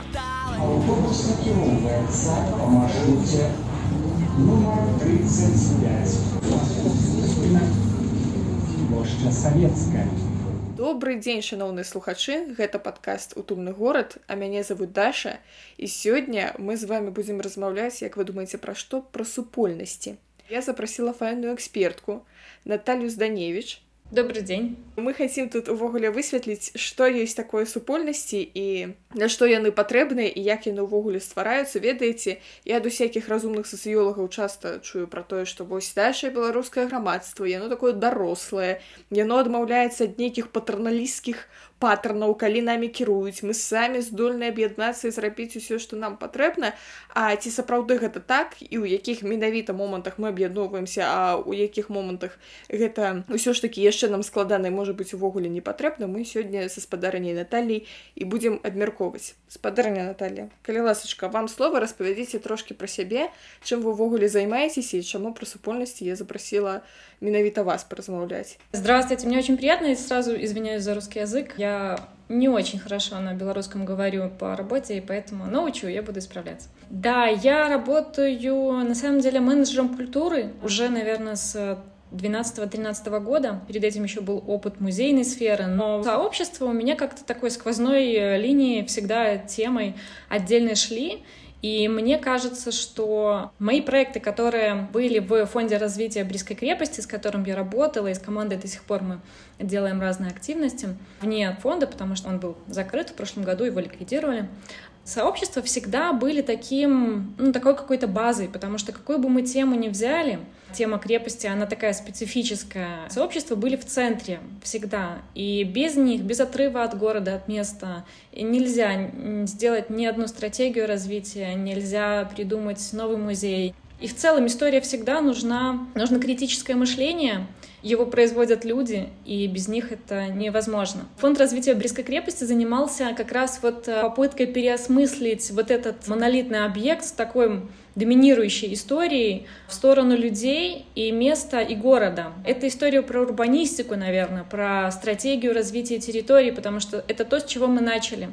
Автобус накіроўваецца па маршруце нумар 35. Плошча Савецкая. Добрый дзень шаноўныя слухачы гэта падкаст утульны горад а мяне зовут Даша і сёння мы з вами будзем размаўляць як вы думаеце пра што пра супольнасці я запрасіла файную экспертку Наталью зданевич Добрый дзень. Мы хацім тут увогуле высветліць, што ёсць такое супольнасці і на што яны патрэбныя і як яны ўвогуле ствараюцца, ведаеце, я ад усякіх разумных сацыёлагаў часта чую пра тое, што вось дальшае беларускае грамадства, яно такое дарослае, яно адмаўляецца ад нейкіх патэрналісцкіх паттернаў калі намі кіруюць мы самі здольны аб'яднацца і зрабіць усё што нам патрэбна А ці сапраўды гэта так і ў якіх менавіта момантах мы аб'ядноўваемся а у якіх момантах гэта ўсё ж такі яшчэ нам складана можа быць увогуле не патрэбна мы сёння са спадарняй Наталій і будзем абмяркоўваць спадарня Наталья калі ласачка вам слова распавядзіце трошки пра сябе чым вы ўвогуле займаецеся і чаму пра супольнасці я запрасіла менавіта вас поразмаўляць Здравствуйте, мне очень приятно и сразу извиняюсь за русский язык. Я не очень хорошо на белорусском говорю по работе, и поэтому научу, я буду исправляться. Да, я работаю, на самом деле, менеджером культуры уже, наверное, с 12-13 года. Перед этим еще был опыт музейной сферы, но сообщество у меня как-то такой сквозной э, линии всегда темой отдельно шли. И мне кажется, что мои проекты, которые были в Фонде развития Брестской крепости, с которым я работала, и с командой до сих пор мы делаем разные активности вне фонда, потому что он был закрыт в прошлом году, его ликвидировали, сообщества всегда были таким, ну, такой какой-то базой, потому что какую бы мы тему ни взяли, тема крепости, она такая специфическая. Сообщества были в центре всегда, и без них, без отрыва от города, от места, нельзя сделать ни одну стратегию развития, нельзя придумать новый музей. И в целом история всегда нужна, нужно критическое мышление, его производят люди, и без них это невозможно. Фонд развития Брестской крепости занимался как раз вот э, попыткой переосмыслить вот этот монолитный объект с такой доминирующей историей в сторону людей и места и города. Это история про урбанистику, наверное, про стратегию развития территории, потому что это то, с чего мы начали.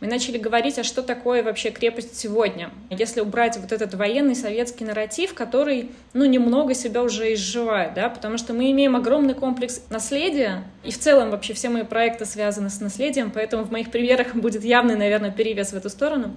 Мы начали говорить, а что такое вообще крепость сегодня. Если убрать вот этот военный советский нарратив, который, ну, немного себя уже изживает, да, потому что мы имеем огромный комплекс наследия, и в целом вообще все мои проекты связаны с наследием, поэтому в моих примерах будет явный, наверное, перевес в эту сторону.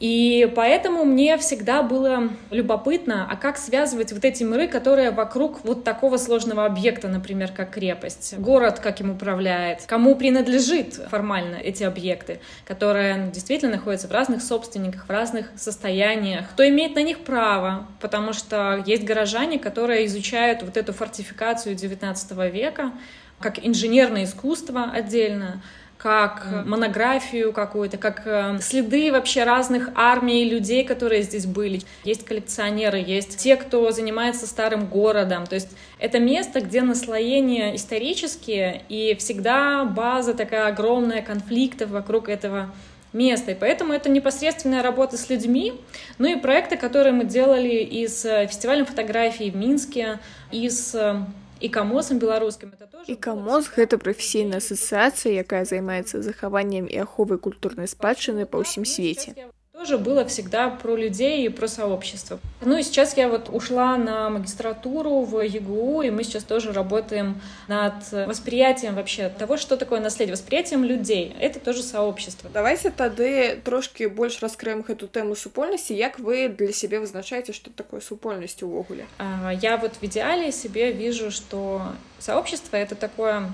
И поэтому мне всегда было любопытно, а как связывать вот эти миры, которые вокруг вот такого сложного объекта, например, как крепость, город, как им управляет, кому принадлежит формально эти объекты, которые действительно находятся в разных собственниках, в разных состояниях, кто имеет на них право, потому что есть горожане, которые изучают вот эту фортификацию XIX века, как инженерное искусство отдельно, как монографию какую-то, как э, следы вообще разных армий людей, которые здесь были. Есть коллекционеры, есть те, кто занимается старым городом. То есть это место, где наслоения исторические, и всегда база такая огромная конфликтов вокруг этого места. И поэтому это непосредственная работа с людьми. Ну и проекты, которые мы делали и с э, фестивалем фотографий в Минске, и с э, і камосам беларускім это тоже і камос гэта прафесійная асацыяцыя якая займаецца захаваннем і аховай культурнай спадчыны па ўсім свеце тоже было всегда про людей и про сообщество. Ну и сейчас я вот ушла на магистратуру в ЕГУ, и мы сейчас тоже работаем над восприятием вообще того, что такое наследие, восприятием людей. Это тоже сообщество. Давайте тады трошки больше раскроем эту тему супольности. Як вы для себя вызначаете, что такое супольность увогуле? А, я вот в идеале себе вижу, что сообщество — это такое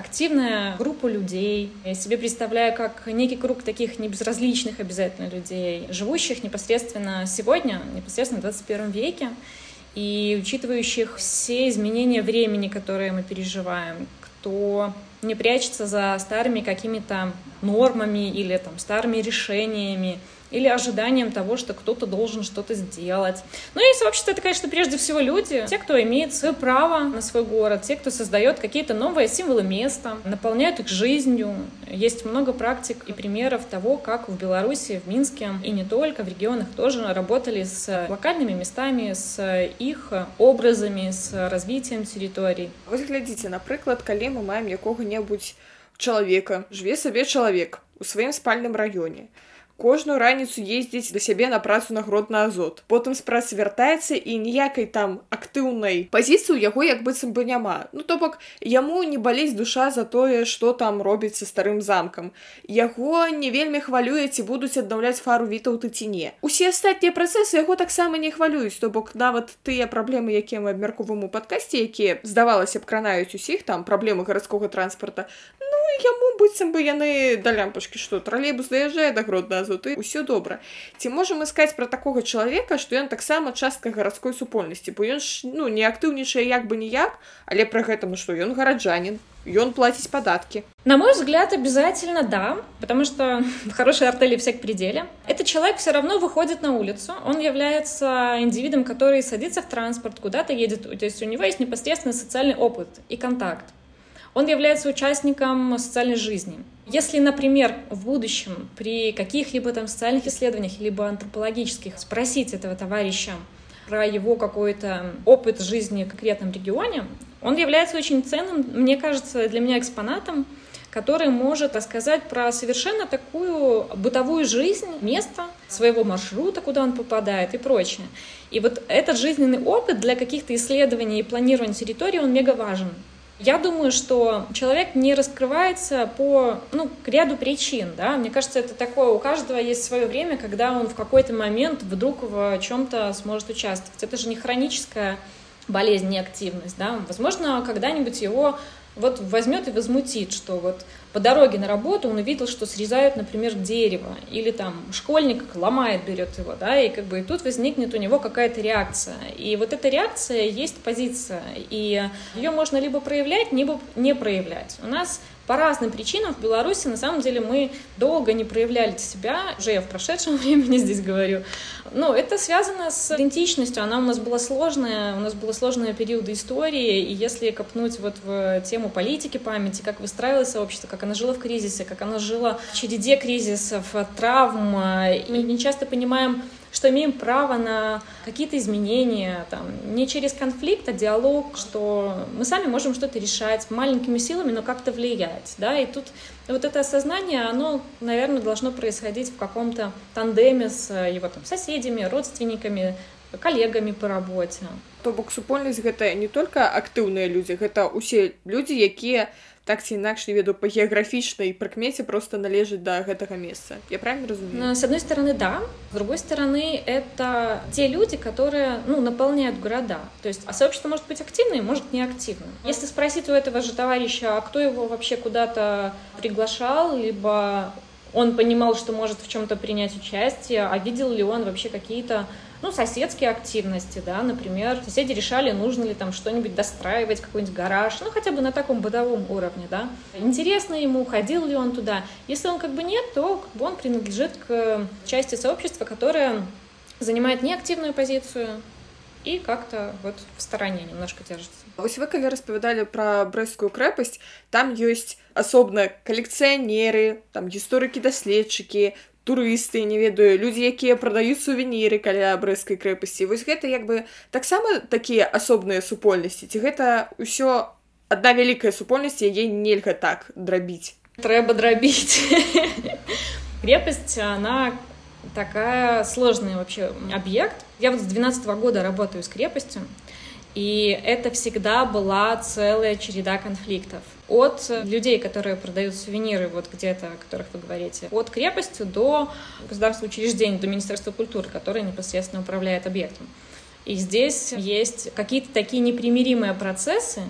активная группа людей. Я себе представляю как некий круг таких небезразличных обязательно людей, живущих непосредственно сегодня, непосредственно в 21 веке, и учитывающих все изменения времени, которые мы переживаем, кто не прячется за старыми какими-то нормами или там старыми решениями, или ожиданием того, что кто-то должен что-то сделать. Ну и сообщество — это, конечно, прежде всего люди, те, кто имеет свое право на свой город, те, кто создает какие-то новые символы места, наполняют их жизнью. Есть много практик и примеров того, как в Беларуси, в Минске и не только, в регионах тоже работали с локальными местами, с их образами, с развитием территорий. Вот глядите, например, калі мы маем якога-небудзь чалавека жыве сабе чалавек у сваім спальным раёне кожную раніцу ездзіць да сябе на працу на грод на азот потым з працы вяртаецца і ніякай там актыўнай пазіцыі у яго як быццам бы няма ну то бок яму не баліць душа за тое што там робіцца старым замкам яго не вельмі хвалюе ці будуць аднаўляць фару вітаў ты ці не усе астатнія працэсы яго таксама не хвалююць то бок нават тыя праблемы якія мы абмяркувам у падкасці якія здавалася б кранаюць усіх там праблемы гарадскога транспарта ну яму быццам бы яны да лямпачкі што тралейбус даязджае да грод на азот і ўсё добра ці можам искать пра такога чалавека што ён таксама частка гарадской супольнасці бо ён ж ну не актыўнічае як бы ніяк але пры гэтым ну што ён гараджанин ён платіць падаткі на мой взгляд обязательно да потому что в хорошей артели всех пределе этот человек все равно выходит на улицу он является индивидом который садится в транспорт куда-то едет то есть у него есть непосредственный социальный опыт и контакт он является участником социальной жизни. Если, например, в будущем при каких-либо там социальных исследованиях либо антропологических спросить этого товарища про его какой-то опыт жизни в конкретном регионе, он является очень ценным, мне кажется, для меня экспонатом, который может рассказать про совершенно такую бытовую жизнь места, своего маршрута, куда он попадает и прочее. И вот этот жизненный опыт для каких-то исследований и планирования территории, он мега важен. Я думаю, что человек не раскрывается по ну, к ряду причин. Да? Мне кажется, это такое, у каждого есть свое время, когда он в какой-то момент вдруг в чем-то сможет участвовать. Это же не хроническая болезнь, неактивность. Да? Возможно, когда-нибудь его вот возьмет и возмутит, что вот по дороге на работу он увидел, что срезают, например, дерево, или там школьник ломает, берет его, да, и как бы и тут возникнет у него какая-то реакция. И вот эта реакция есть позиция, и ее можно либо проявлять, либо не проявлять. У нас по разным причинам в Беларуси на самом деле мы долго не проявляли себя, уже я в прошедшем времени здесь говорю. Но это связано с идентичностью, она у нас была сложная, у нас была сложная периоды истории, и если копнуть вот в тему политики памяти, как выстраивалось сообщество, как оно жило в кризисе, как оно жило в череде кризисов, травм, мы не часто понимаем, что имеем право на какие-то изменения, там, не через конфликт, а диалог, что мы сами можем что-то решать маленькими силами, но как-то влиять, да, и тут вот это осознание, оно, наверное, должно происходить в каком-то тандеме с его там соседями, родственниками, коллегами по работе. То бок супольнасць гэта не только актыўныя людзі, гэта ўсе людзі, якія так ці інакш не веду по геаграфічнай прыкмеце просто належыць до гэтага месца я правильно разумею ну, с одной стороны да с другой стороны это те люди которые ну наполняют города то есть а сообщество может быть активным может не активным если спросить у этого же товарища а кто его вообще куда-то приглашал либо он понимал что может в чем-то принять участие а видел ли он вообще какие-то ну, соседские активности, да, например, соседи решали, нужно ли там что-нибудь достраивать, какой-нибудь гараж, ну, хотя бы на таком бытовом уровне, да. Интересно ему, ходил ли он туда. Если он как бы нет, то как бы он принадлежит к части сообщества, которая занимает неактивную позицию, і как-то вот в стороне немножко держится Вось вы калі распавядалі пра брэсцкую крэпасць там ёсць асобна калекцыянеры там гісторыкі даследчыкі турысты не ведаю людзі якія прадаюць сувеніры каля брэскай крэпасці вось гэта як бы таксама такія асобныя супольнасці ці гэта ўсё адна вялікая супольнасць яе нельга так драбіць трэба драбіць крепость она такая сложная вообще объект я вот с 12 -го года работаю с крепостью и это всегда была целая череда конфликтов. От людей, которые продают сувениры, вот где-то, о которых вы говорите, от крепости до государственного учреждения, до Министерства культуры, которое непосредственно управляет объектом. И здесь есть какие-то такие непримиримые процессы,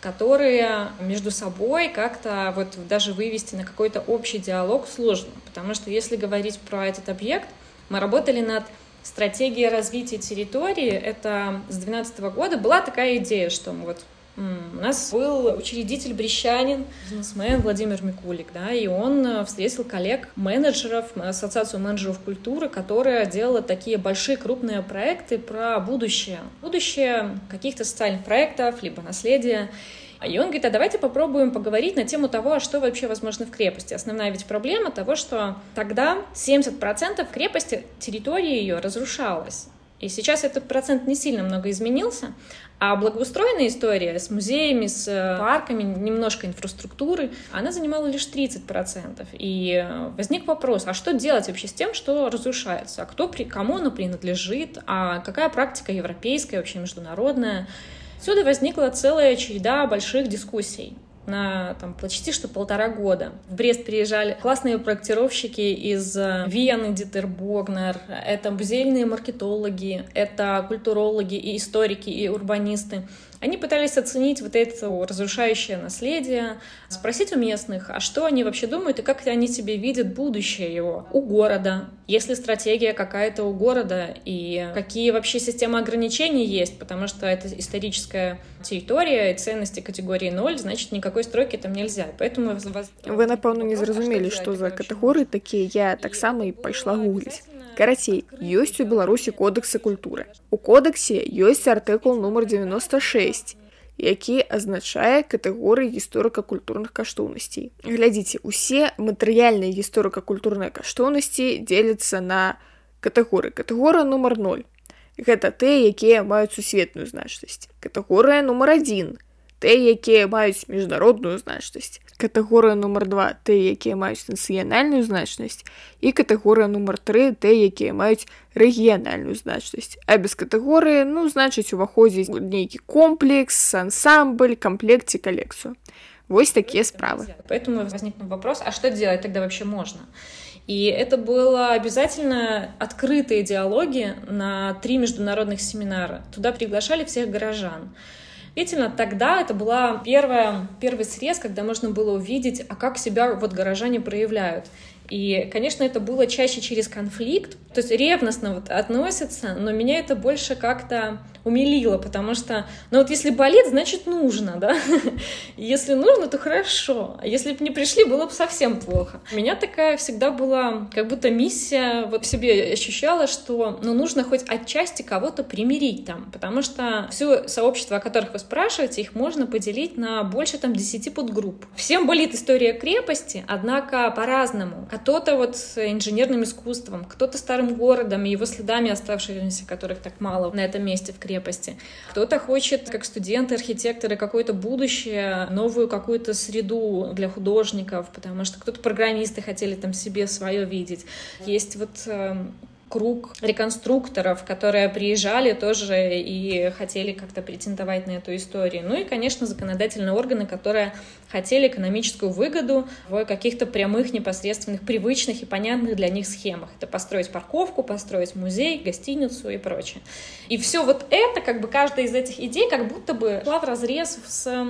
которые между собой как-то вот даже вывести на какой-то общий диалог сложно. Потому что если говорить про этот объект, мы работали над стратегия развития территории, это с 2012 года была такая идея, что вот у нас был учредитель брещанин, бизнесмен Владимир Микулик, да, и он э, встретил коллег, менеджеров, ассоциацию менеджеров культуры, которая делала такие большие крупные проекты про будущее. Будущее каких-то социальных проектов, либо наследия. И он говорит, а давайте попробуем поговорить на тему того, а что вообще возможно в крепости. Основная ведь проблема того, что тогда 70% крепости, территории ее разрушалась. И сейчас этот процент не сильно много изменился, а благоустроенная история с музеями, с э, парками, немножко инфраструктуры, она занимала лишь 30%. И э, возник вопрос, а что делать вообще с тем, что разрушается? А кто, кому оно принадлежит? А какая практика европейская, вообще международная? Отсюда возникла целая череда больших дискуссий на там, почти что полтора года. В Брест приезжали классные проектировщики из э, Вены, Дитер Богнер, это музейные маркетологи, это культурологи и историки, и урбанисты. Они пытались оценить вот это разрушающее наследие, спросить у местных, а что они вообще думают и как они себе видят будущее его у города, есть ли стратегия какая-то у города и какие вообще системы ограничений есть, потому что это историческая территория и ценности категории 0, значит, никакой стройки там нельзя. Поэтому вас... Вы, напэўна, не зразумелі, што за катэгорыі такія я таксама і пайшла гугліць. Карацей, ёсць у Беларусі кодексы культуры. У кодексе ёсць артыкул нумар 96, які азначае катэгорыі гісторыка-культурных каштоўнасцей. Глядзіце, усе матэрыяльныя гісторыка-культурныя каштоўнасці дзеляцца на катэгорыі. Катэгорыя нумар 0. Гэта тыя, якія маюць сусветную значнасць. Катэгорыя нумар 1 тыя, якія маюць міжнародную значнасць. Катэгорыя нумар два тыя, якія маюць нацыянальную значнасць і катэгорыя нумар тры тыя, якія маюць рэгіянальную значнасць. А без катэгорыі ну значыць уваходзіць нейкі комплекс, ансамбль, комплект ці калекцыю. Вось такія справы. Поэтому возникнул вопрос, а что делать тогда вообще можно? И это было обязательно открытые диалоги на три международных семинара. Туда приглашали всех горожан. Действительно, тогда это была первая, первый срез, когда можно было увидеть, а как себя вот горожане проявляют. И, конечно, это было чаще через конфликт, то есть ревностно вот относятся, но меня это больше как-то умилило, потому что, ну вот если болит, значит нужно, да? Если нужно, то хорошо, а если бы не пришли, было бы совсем плохо. У меня такая всегда была как будто миссия, вот в себе ощущала, что ну нужно хоть отчасти кого-то примирить там, потому что все сообщество, о которых вы спрашиваете, их можно поделить на больше там 10 подгрупп. Всем болит история крепости, однако по-разному кто-то вот инженерным искусством, кто-то старым городом и его следами оставшимися, которых так мало на этом месте в крепости. Кто-то хочет, как студенты, архитекторы, какое-то будущее, новую какую-то среду для художников, потому что кто-то программисты хотели там себе свое видеть. Есть вот эм, круг реконструкторов, которые приезжали тоже и хотели как-то претендовать на эту историю. Ну и, конечно, законодательные органы, которые хотели экономическую выгоду в каких-то прямых, непосредственных, привычных и понятных для них схемах. Это построить парковку, построить музей, гостиницу и прочее. И все вот это, как бы каждая из этих идей, как будто бы шла в разрез с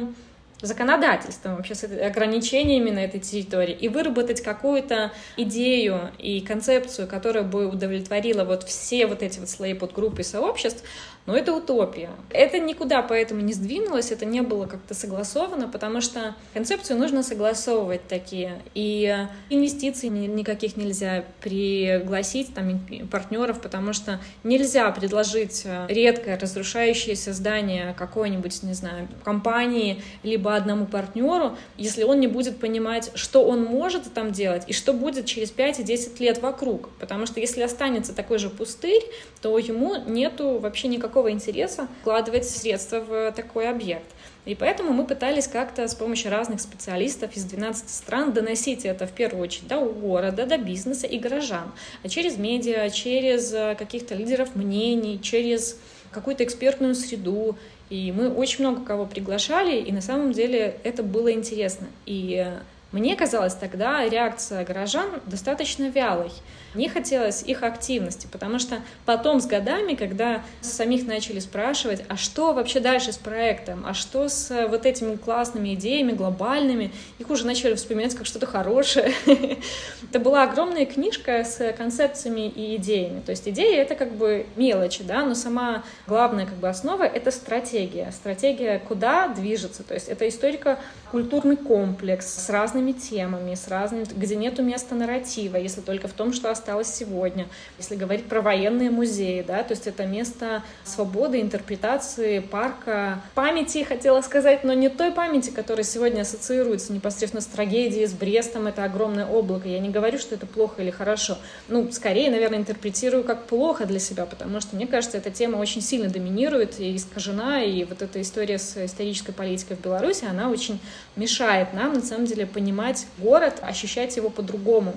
законодательством, вообще с ограничениями на этой территории, и выработать какую-то идею и концепцию, которая бы удовлетворила вот все вот эти вот слои подгруппы сообществ, но это утопия. Это никуда поэтому не сдвинулось, это не было как-то согласовано, потому что концепцию нужно согласовывать такие. И инвестиций никаких нельзя пригласить, там, партнеров, потому что нельзя предложить э, редкое разрушающееся здание какой-нибудь, не знаю, компании, либо одному партнеру, если он не будет понимать, что он может там делать и что будет через 5 и 10 лет вокруг. Потому что если останется такой же пустырь, то ему нету вообще никакого никакого интереса вкладывать средства в такой объект. И поэтому мы пытались как-то с помощью разных специалистов из 12 стран доносить это в первую очередь до города, до бизнеса и горожан. А через медиа, через э, каких-то лидеров мнений, через какую-то экспертную среду. И мы очень много кого приглашали, и на самом деле это было интересно. И мне казалось тогда реакция горожан достаточно вялой. Не хотелось их активности, потому что потом с годами, когда самих начали спрашивать, а что вообще дальше с проектом, а что с э, вот этими классными идеями, глобальными, их уже начали вспоминать как что-то хорошее. Это была огромная книжка с концепциями и идеями. То есть идеи — это как бы мелочи, да, но сама главная как бы основа — это стратегия. Стратегия, куда движется. То есть это историко-культурный комплекс с разными темами, с разными, где нету места нарратива, если только в том, что осталось сегодня. Если говорить про военные музеи, да, то есть это место свободы, интерпретации, парка, памяти, хотела сказать, но не той памяти, которая сегодня ассоциируется непосредственно с трагедией, с Брестом, это огромное облако. Я не говорю, что это плохо или хорошо. Ну, скорее, наверное, интерпретирую как плохо для себя, потому что, мне кажется, эта тема очень сильно доминирует и искажена, и вот эта история с исторической политикой в Беларуси, она очень мешает нам, на самом деле, понимать город, ощущать его по-другому.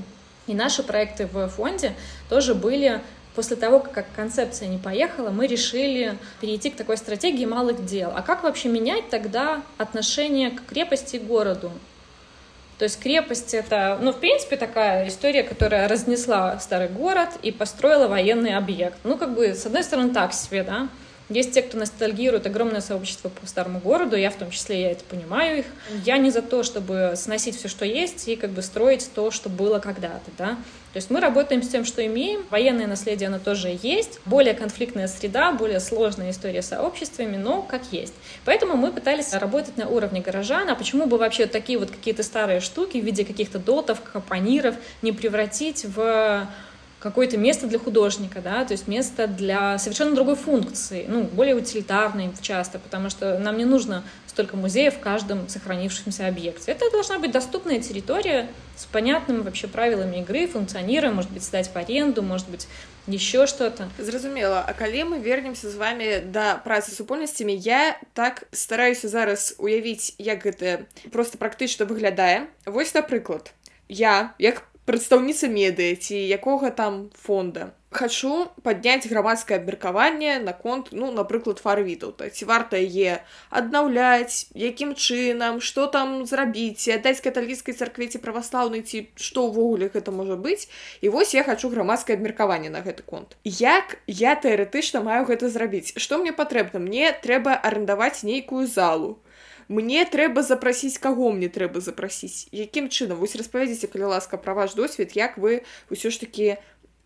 И наши проекты в фонде тоже были После того, как концепция не поехала, мы решили перейти к такой стратегии малых дел. А как вообще менять тогда отношение к крепости и городу? То есть крепость это, ну, в принципе, такая история, которая разнесла старый город и построила военный объект. Ну, как бы, с одной стороны, так себе, да, есть те, кто ностальгирует огромное сообщество по старому городу, я в том числе, я это понимаю их. Я не за то, чтобы сносить все, что есть, и как бы строить то, что было когда-то, да. То есть мы работаем с тем, что имеем. Военное наследие, оно тоже есть. Более конфликтная среда, более сложная история с сообществами, но как есть. Поэтому мы пытались работать на уровне горожан. А почему бы вообще такие вот какие-то старые штуки в виде каких-то дотов, капониров не превратить в какое-то место для художника, да, то есть место для совершенно другой функции, ну, более утилитарной часто, потому что нам не нужно столько музеев в каждом сохранившемся объекте. Это должна быть доступная территория с понятными вообще правилами игры, функционируя, может быть, сдать в аренду, может быть, еще что-то. Зразумела А калі мы вернемся з вами да працы супольнасцямі я так стараюся зараз уявіць як гэта просто практычна выглядае Вось напрыклад я як прадстаўніца медыа ці якога там фонда. Хачу падняць грамадскае абмеркаванне наконт ну напрыклад фарвітаўта ці варта яе аднаўляць якім чынам што там зрабіць аддаць каталіцкай царкве ці праваслаўнай ці што ўвогуле гэта можа быць. І вось я хачу грамадскае абмеркаванне на гэты конт. Як я тэарэтычна маю гэта зрабіць? Што мне патрэбна? Мне трэба арендаваць нейкую залу мне трэба запрасіць каго мне трэба запрасіць якім чынам вось распавядзіце калі ласка пра ваш досвед як вы ўсё ж такі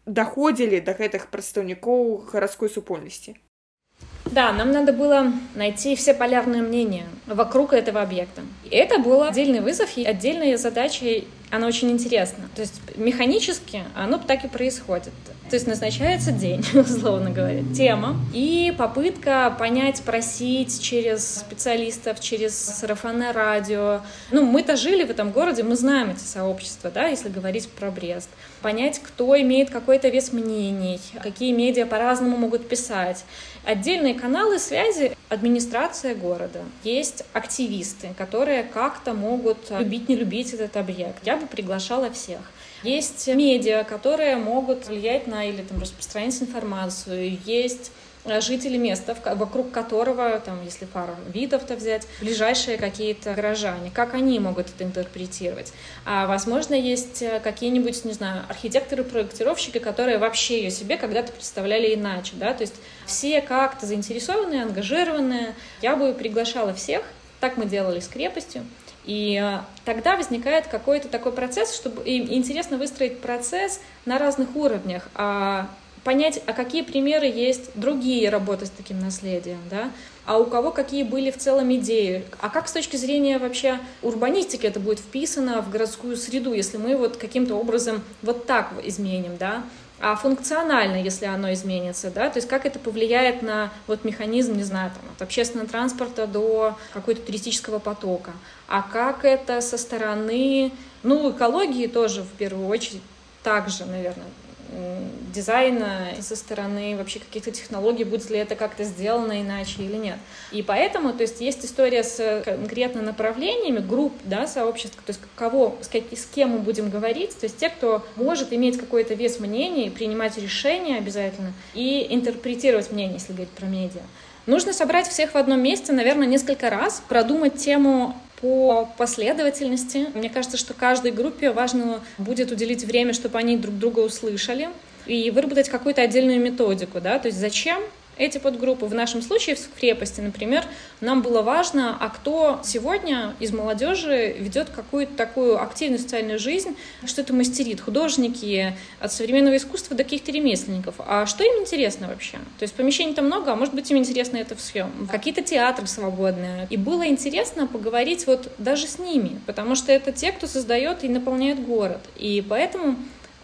доходили до гэтых прадстаўнікоў гарадской супольнасці Да, нам надо было найти все полярные мнения вокруг этого объекта. И это был отдельный вызов и отдельная задача, она очень интересна. То есть механически оно так и происходит. То есть назначается день, условно говоря, тема, и попытка понять, спросить через специалистов, через сарафанное радио. Ну, мы-то жили в этом городе, мы знаем эти сообщества, да, если говорить про Брест. Понять, кто имеет какой-то вес мнений, какие медиа по-разному могут писать. Отдельные каналы связи — администрация города. Есть активисты, которые как-то могут любить, не любить этот объект. Я бы приглашала всех. Есть медиа, которые могут влиять на или там распространять информацию. Есть э, жители места, вокруг которого, там, если пару видов-то взять, ближайшие какие-то горожане, как они могут это интерпретировать. А, возможно, есть э, какие-нибудь, не знаю, архитекторы-проектировщики, которые вообще ее себе когда-то представляли иначе, да, то есть все как-то заинтересованные, ангажированные. Я бы приглашала всех, так мы делали с крепостью, и э, тогда возникает какой-то такой процесс, чтобы и интересно выстроить процесс на разных уровнях, а понять, а какие примеры есть другие работы с таким наследием, да, а у кого какие были в целом идеи, а как с точки зрения вообще урбанистики это будет вписано в городскую среду, если мы вот каким-то образом вот так изменим, да, а функционально, если оно изменится, да, то есть как это повлияет на вот механизм, не знаю, там, от общественного транспорта до какой-то туристического потока, а как это со стороны, ну, экологии тоже в первую очередь также, наверное, дизайна со стороны вообще каких-то технологий, будет ли это как-то сделано иначе или нет. И поэтому, то есть есть история с конкретно направлениями групп, да, сообществ, то есть кого, с, с кем мы будем говорить, то есть те, кто может иметь какой-то вес мнений, принимать решения обязательно и интерпретировать мнение, если говорить про медиа. Нужно собрать всех в одном месте, наверное, несколько раз, продумать тему по последовательности. Мне кажется, что каждой группе важно будет уделить время, чтобы они друг друга услышали, и выработать какую-то отдельную методику, да, то есть зачем эти подгруппы. В нашем случае в крепости, например, нам было важно, а кто сегодня из молодежи ведет какую-то такую активную социальную жизнь, что это мастерит, художники, от современного искусства до каких-то ремесленников. А что им интересно вообще? То есть помещений там много, а может быть им интересно это все. Какие-то театры свободные. И было интересно поговорить вот даже с ними, потому что это те, кто создает и наполняет город. И поэтому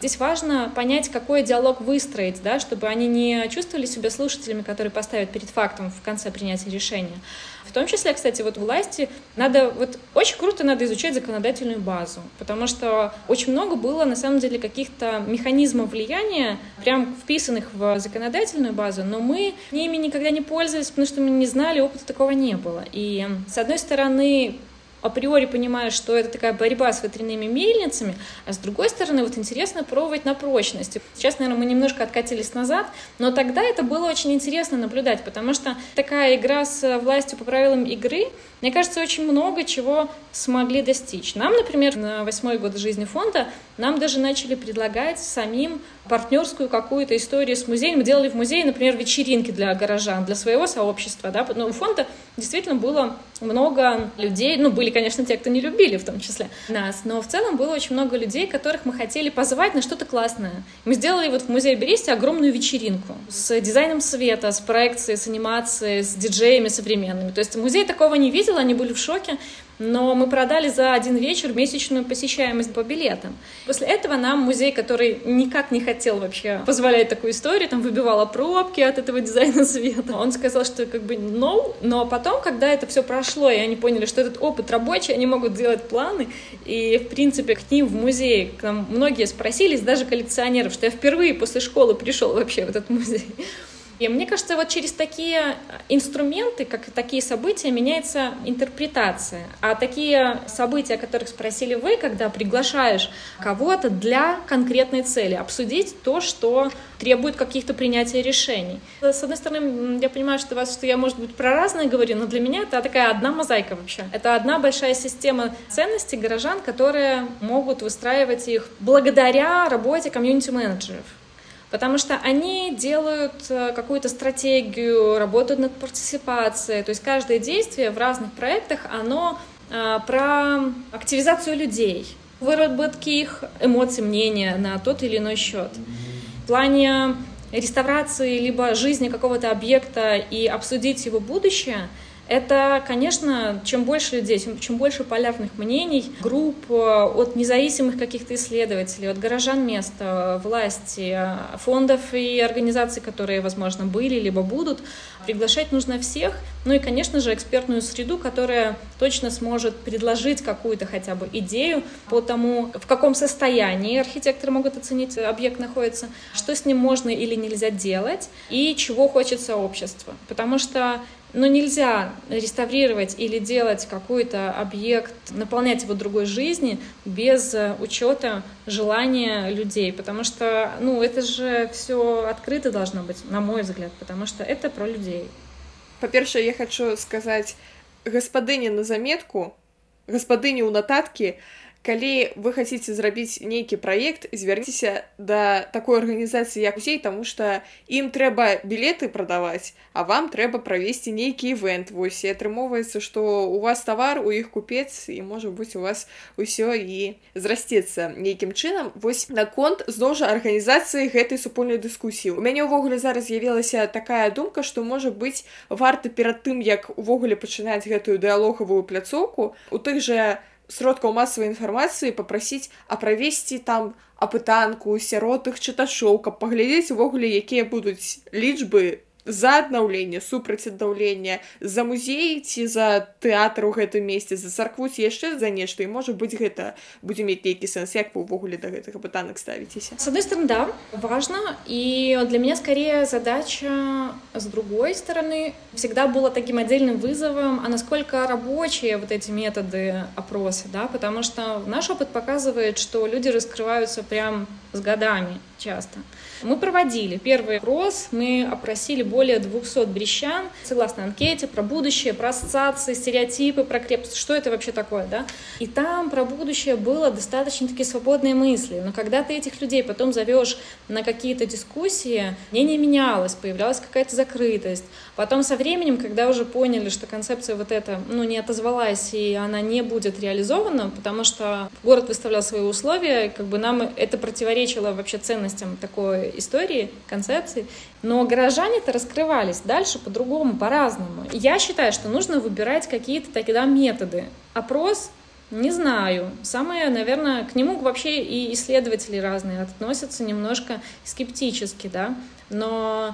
Здесь важно понять, какой диалог выстроить, да, чтобы они не чувствовали себя слушателями, которые поставят перед фактом в конце принятия решения. В том числе, кстати, вот власти надо, вот очень круто надо изучать законодательную базу, потому что очень много было, на самом деле, каких-то механизмов влияния, прям вписанных в законодательную базу, но мы ними никогда не пользовались, потому что мы не знали, опыта такого не было. И, с одной стороны, априори понимаешь, что это такая борьба с ветряными мельницами, а с другой стороны, вот интересно пробовать на прочность. Сейчас, наверное, мы немножко откатились назад, но тогда это было очень интересно наблюдать, потому что такая игра с властью по правилам игры, мне кажется, очень много чего смогли достичь. Нам, например, на восьмой год жизни фонда, нам даже начали предлагать самим партнерскую какую-то историю с музеем. Мы делали в музее, например, вечеринки для горожан, для своего сообщества. Да? Но у фонда действительно было много людей, ну, были, конечно, те, кто не любили в том числе нас, но в целом было очень много людей, которых мы хотели позвать на что-то классное. Мы сделали вот в музее Бересте огромную вечеринку с дизайном света, с проекцией, с анимацией, с диджеями современными. То есть музей такого не видел, они были в шоке, но мы продали за один вечер месячную посещаемость по билетам. После этого нам музей, который никак не хотел вообще позволять такую историю, там выбивала пробки от этого дизайна света, он сказал, что как бы no, но потом, когда это все прошло, и они поняли, что этот опыт рабочий, они могут делать планы, и, в принципе, к ним в музей, к нам многие спросились, даже коллекционеров, что я впервые после школы пришел вообще в этот музей. И мне кажется, вот через такие инструменты, как такие события, меняется интерпретация. А такие события, о которых спросили вы, когда приглашаешь кого-то для конкретной цели, обсудить то, что требует каких-то принятия решений. С одной стороны, я понимаю, что, вас, что я, может быть, про разное говорю, но для меня это такая одна мозаика вообще. Это одна большая система ценностей горожан, которые могут выстраивать их благодаря работе комьюнити-менеджеров потому что они делают э, какую-то стратегию, работают над партиципацией, то есть каждое действие в разных проектах, оно э, про активизацию людей, выработки их эмоций, мнения на тот или иной счет. В плане реставрации либо жизни какого-то объекта и обсудить его будущее — это, конечно, чем больше людей, чем больше полярных мнений, групп, э, от независимых каких-то исследователей, от горожан места, власти, фондов и организаций, которые, возможно, были либо будут, приглашать нужно всех. Ну и, конечно же, экспертную среду, которая точно сможет предложить какую-то хотя бы идею по тому, в каком состоянии архитекторы могут оценить объект находится, что с ним можно или нельзя делать и чего хочет сообщество. Потому что но нельзя реставрировать или делать какой-то объект, наполнять его другой жизни без э, учета желания людей, потому что, ну, это же все открыто должно быть, на мой взгляд, потому что это про людей. Па-першае, я хочу сказаць гаспадыне на заметку, гаспадыне ў нататкі, калі вы хотите зрабіць нейкі праект звярніцеся да такой арганізацыі як музей тому что ім трэба білеты прадаваць а вам трэба правесці нейкі івент вось і атрымоўваецца что у вас товар у іх купец і можа быть у вас усё і зрасцецца нейкім чынам вось наконт зноў жа арганізацыі гэтай супольнай дыскусіі у мяне ўвогуле зараз з'явілася такая думка что можа быть варта перад тым як увогуле пачынаць гэтую дыалогавую пляцоўку у тых жа сродкаў масавай інфармацыі папрасіць а правесці там апытанку сярод іх чытачоў каб паглядзець увогуле якія будуць лічбы за аднаўленне супраць аднаўлення за музей ці за тэатр у гэтым месцы за царкву ці яшчэ за нешта. І можа быць гэта будзе мець нейкі сэнс як вы увогуле да гэтага пытанак ставіцеся? С одной стороны да важно и для меня скорее задача с другой стороны всегда было таким отдельным вызовом а насколько рабочие вот эти методы опроса да потому что наш опыт показывает что люди раскрываются прям с годами часто мы проводили первый опрос мы опросили более 200 брещан, согласно анкете, про будущее, про ассоциации, стереотипы, про крепость, что это вообще такое, да? И там про будущее было достаточно такие свободные мысли. Но когда ты этих людей потом зовешь на какие-то дискуссии, мнение менялось, появлялась какая-то закрытость. Потом со временем, когда уже поняли, что концепция вот эта, ну, не отозвалась, и она не будет реализована, потому что город выставлял свои условия, как бы нам это противоречило вообще ценностям такой истории, концепции. Но горожане-то раскрывались дальше по-другому, по-разному. Я считаю, что нужно выбирать какие-то тогда методы. Опрос не знаю. Самое, наверное, к нему вообще и исследователи разные относятся немножко скептически, да. Но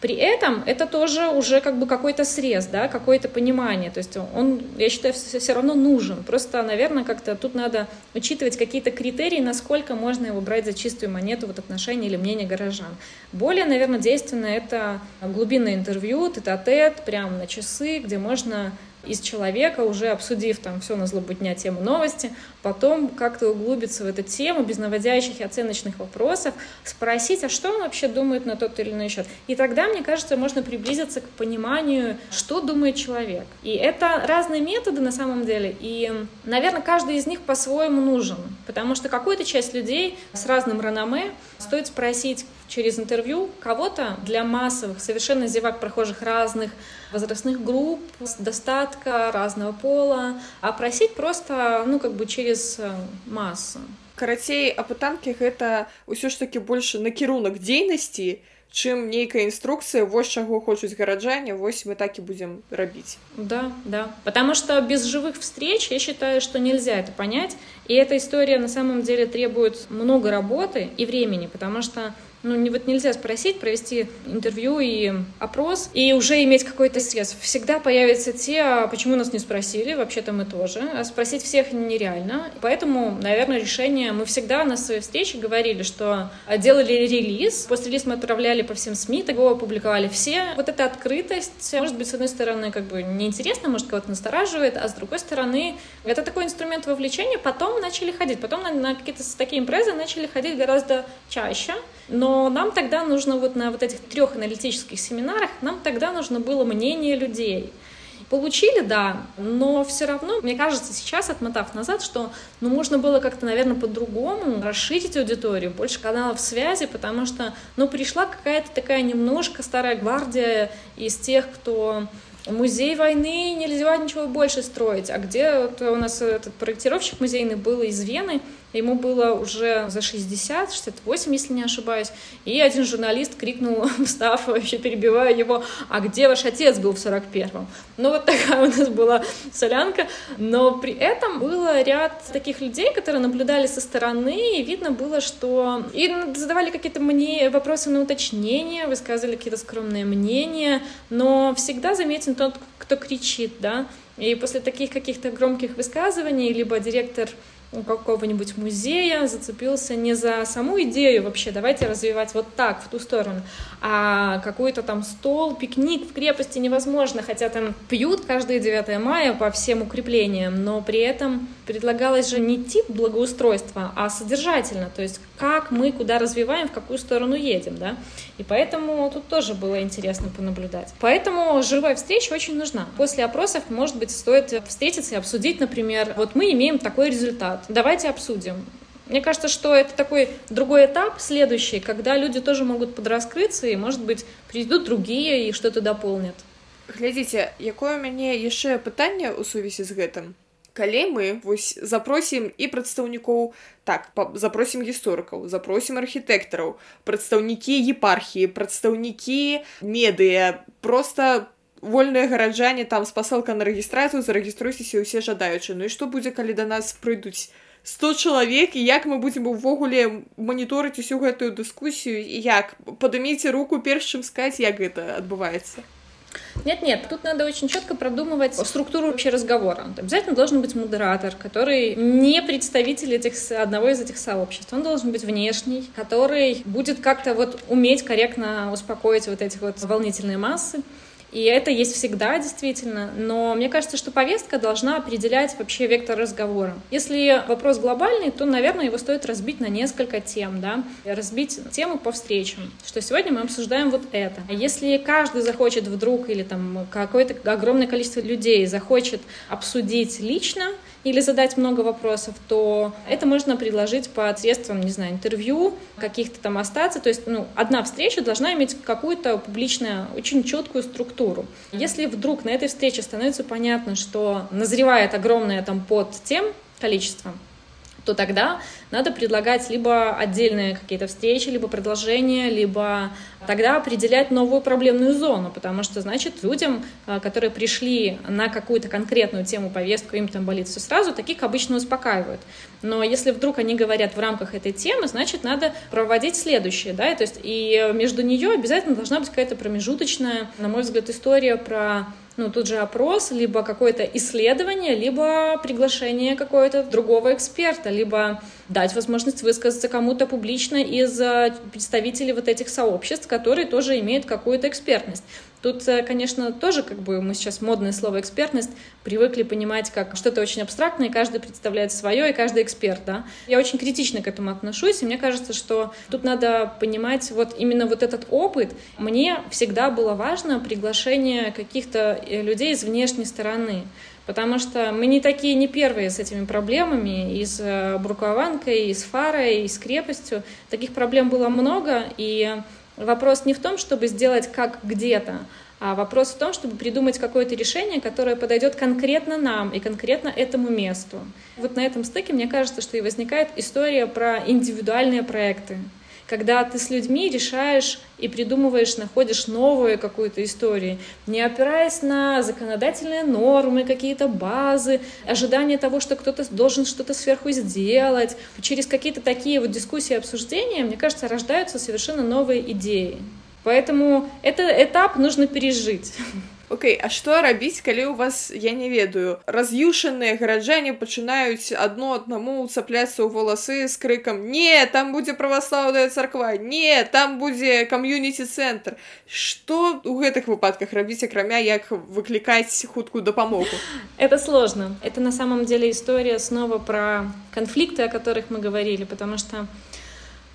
при этом это тоже уже как бы какой-то срез, да, какое-то понимание. То есть он, я считаю, все равно нужен. Просто, наверное, как-то тут надо учитывать какие-то критерии, насколько можно его брать за чистую монету вот отношения или мнение горожан. Более, наверное, действенно это глубинное интервью, тет-а-тет, прямо на часы, где можно из человека, уже обсудив там все на злобудня тему новости, потом как-то углубиться в эту тему без наводящих и оценочных вопросов, спросить, а что он вообще думает на тот или иной счет. И тогда, мне кажется, можно приблизиться к пониманию, что думает человек. И это разные методы на самом деле, и, наверное, каждый из них по-своему нужен, потому что какую-то часть людей с разным реноме стоит спросить через интервью кого-то для массовых, совершенно зевак прохожих разных возрастных групп, достатка, разного пола, а просить просто, ну, как бы через э, массу. Карацей, апытанкі гэта ўсё ж такі больш накірунак дзейнасці, чым нейкая інструкцыя вось чаго хочуць гараджане вось мы так и будем рабіць да да потому что без живых встреч я считаю что нельзя это понять и эта история на самом деле требует много работы и времени потому что ну, не, вот нельзя спросить, провести интервью и опрос, и уже иметь какой-то срез. Всегда появятся те, а почему нас не спросили, вообще-то мы тоже. А спросить всех нереально. Поэтому, наверное, решение... Мы всегда на своей встрече говорили, что делали релиз. После релиза мы отправляли по всем СМИ, его опубликовали все. Вот эта открытость, может быть, с одной стороны, как бы неинтересно, может, кого-то настораживает, а с другой стороны, это такой инструмент вовлечения. Потом начали ходить. Потом на, на какие-то такие импрезы начали ходить гораздо чаще. Но нам тогда нужно вот на вот этих трех аналитических семинарах, нам тогда нужно было мнение людей. Получили, да, но все равно, мне кажется, сейчас, отмотав назад, что ну, можно было как-то, наверное, по-другому расширить аудиторию, больше каналов связи, потому что, ну, пришла какая-то такая немножко старая гвардия из тех, кто музей войны, нельзя ничего больше строить. А где у нас этот проектировщик музейный был из Вены, Ему было уже за 60, 68, если не ошибаюсь. И один журналист крикнул, встав, вообще перебивая его, а где ваш отец был в 41-м? Ну, вот такая у нас была солянка. Но при этом было ряд таких людей, которые наблюдали со стороны, и видно было, что... И задавали какие-то мне вопросы на уточнение, высказывали какие-то скромные мнения, но всегда заметен тот, кто кричит, да. И после таких каких-то громких высказываний либо директор у какого-нибудь музея зацепился не за саму идею вообще, давайте развивать вот так, в ту сторону, а какой-то там стол, пикник в крепости невозможно, хотя там пьют каждое 9 мая по всем укреплениям, но при этом предлагалось же не тип благоустройства, а содержательно, то есть как мы куда развиваем, в какую сторону едем, да, и поэтому тут тоже было интересно понаблюдать. Поэтому живая встреча очень нужна. После опросов, может быть, стоит встретиться и обсудить, например, вот мы имеем такой результат, давайте обсудим. Мне кажется, что это такой другой этап, следующий, когда люди тоже могут подраскрыться, и, может быть, придут другие и что-то дополнят. Глядзіце, якое у мяне яшчэ пытанне ў сувязі з гэтым. Калі мы вось запросім і прадстаўнікоў так запросім гісторыкаў, запросім архітэктараў, прадстаўнікі епархіі, прадстаўнікі медыя, просто вольныя гараджане там спасылка на рэгістрацыю, зарэгіструйцеся ўсе жадаючы. Ну і што будзе, калі да нас прыйдуць 100 чалавек і як мы будзем увогуле маніторыць усю гэтую дыскусію і як падыміце руку перш чым сказаць як гэта адбываецца нет, нет, тут надо очень четко продумывать структуру вообще разговора. Обязательно должен быть модератор, который не представитель этих, одного из этих сообществ. Он должен быть внешний, который будет как-то вот уметь корректно успокоить вот эти вот волнительные массы. И это есть всегда, действительно. Но мне кажется, что повестка должна определять вообще вектор разговора. Если вопрос глобальный, то, наверное, его стоит разбить на несколько тем, да, разбить тему по встречам, что сегодня мы обсуждаем вот это. Если каждый захочет вдруг или там какое-то огромное количество людей захочет обсудить лично, или задать много вопросов, то это можно предложить по средствам, не знаю, интервью, каких-то там остаться. То есть, ну, одна встреча должна иметь какую-то публичную, очень четкую структуру. Если вдруг на этой встрече становится понятно, что назревает огромное там под тем количество, то тогда надо предлагать либо отдельные какие-то встречи, либо предложения, либо тогда определять новую проблемную зону, потому что, значит, людям, а, которые пришли на какую-то конкретную тему, повестку, им там болит все сразу, таких обычно успокаивают. Но если вдруг они говорят в рамках этой темы, значит, надо проводить следующее, да, то есть и между нее обязательно должна быть какая-то промежуточная, на мой взгляд, история про ну, тут же опрос, либо какое-то исследование, либо приглашение какого-то другого эксперта, либо дать возможность высказаться кому-то публично из э, представителей вот этих сообществ, которые тоже имеют какую-то экспертность. Тут, э, конечно, тоже как бы мы сейчас модное слово экспертность привыкли понимать как что-то очень абстрактное, и каждый представляет свое, и каждый эксперт, да. Я очень критично к этому отношусь, и мне кажется, что тут надо понимать вот именно вот этот опыт. Мне всегда было важно приглашение каких-то э, людей из внешней стороны. Потому что мы не такие, не первые с этими проблемами. И с э, Бруклованкой, и с Фарой, и с крепостью. Таких проблем было много. И вопрос не в том, чтобы сделать как где-то, а вопрос в том, чтобы придумать какое-то решение, которое подойдет конкретно нам и конкретно этому месту. Вот на этом стыке, мне кажется, что и возникает история про индивидуальные проекты когда ты с людьми решаешь и придумываешь, находишь новую какую-то историю, не опираясь на законодательные нормы, какие-то базы, ожидание того, что кто-то должен что-то сверху сделать. Через какие-то такие вот дискуссии и обсуждения, мне кажется, рождаются совершенно новые идеи. Поэтому этот этап нужно пережить. Окей, а што рабіць калі у вас я не ведаю раз'юшаныя гараджане пачынаюць адно аднаму цапляцца ў валасы з крыкам не там будзе праваслаўная царква не там будзе кам'юніці цэнтр что у гэтых выпадках рабіць акрамя як выклікаць хуткую дапамогу это сложно это на самом деле история снова про конфликты о которых мы говорили потому что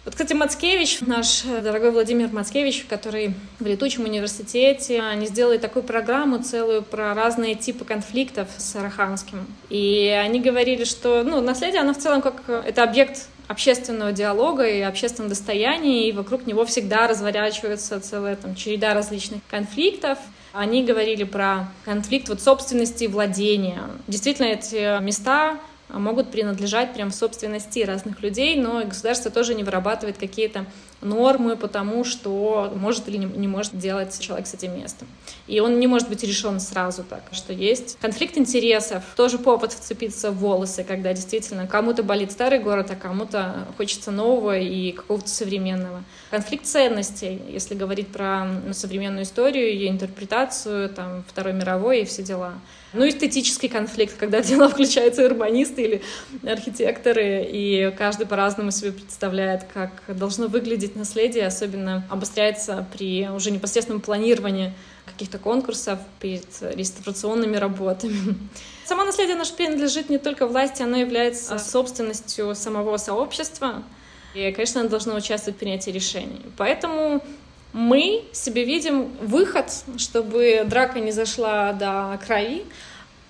вот, кстати, Мацкевич, наш э, дорогой Владимир Мацкевич, который в летучем университете, они сделали такую программу целую про разные типы конфликтов с Араханским. И они говорили, что ну, наследие, оно в целом как э, это объект общественного диалога и общественного достояния, и вокруг него всегда разворачивается целая там, череда различных конфликтов. Они говорили про конфликт вот, собственности и владения. Действительно, эти места а, могут принадлежать прям в собственности разных людей, но государство тоже не вырабатывает какие-то нормы по тому, что может или не может делать человек с этим местом. И он не может быть решен сразу так, что есть конфликт интересов, тоже повод вцепиться в волосы, когда действительно кому-то болит старый город, а кому-то хочется нового и какого-то современного. Конфликт ценностей, если говорить про современную историю, ее интерпретацию, там, Второй мировой и все дела. Ну, эстетический конфликт, когда дело включаются урбанисты или архитекторы, и каждый по-разному себе представляет, как должно выглядеть наследие, особенно обостряется при уже непосредственном планировании каких-то конкурсов перед реставрационными работами. Само наследие наше принадлежит не только власти, оно является собственностью самого сообщества, и, конечно, оно должно участвовать в принятии решений. Поэтому мы себе видим выход, чтобы драка не зашла до краи,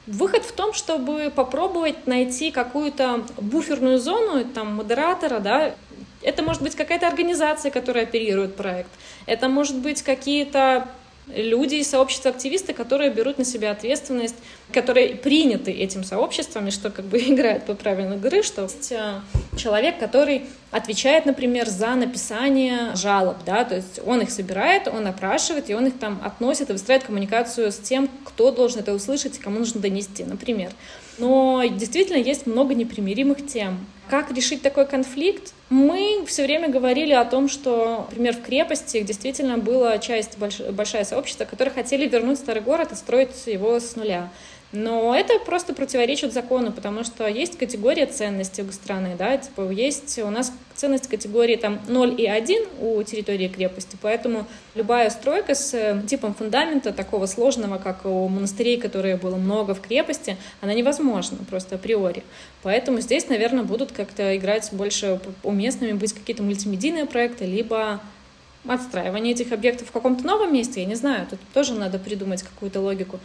Выход в том, чтобы попробовать найти какую-то буферную зону, там, модератора, да, это может быть какая-то организация, которая оперирует проект, это может быть какие-то люди из сообщества активисты, которые берут на себя ответственность, которые приняты этим сообществами, что как бы играет по правилам игры, что э, человек, который отвечает, например, за написание жалоб, да, то есть он их собирает, он опрашивает, и он их там относит и выстраивает коммуникацию с тем, кто должен это услышать и кому нужно донести, например. Но действительно есть много непримиримых тем. Как решить такой конфликт? Мы все время говорили о том, что, например, в крепости действительно была часть, большая сообщества, которые хотели вернуть старый город и строить его с нуля. Но это просто противоречит закону, потому что есть категория ценностей у страны, да, типа есть у нас ценность категории там 0 и 1 у территории крепости, поэтому любая стройка с э, типом фундамента такого сложного, как у монастырей, которые было много в крепости, она невозможна просто априори. Поэтому здесь, наверное, будут как-то играть больше уместными быть какие-то мультимедийные проекты, либо отстраивание этих объектов в каком-то новом месте, я не знаю, тут тоже надо придумать какую-то логику.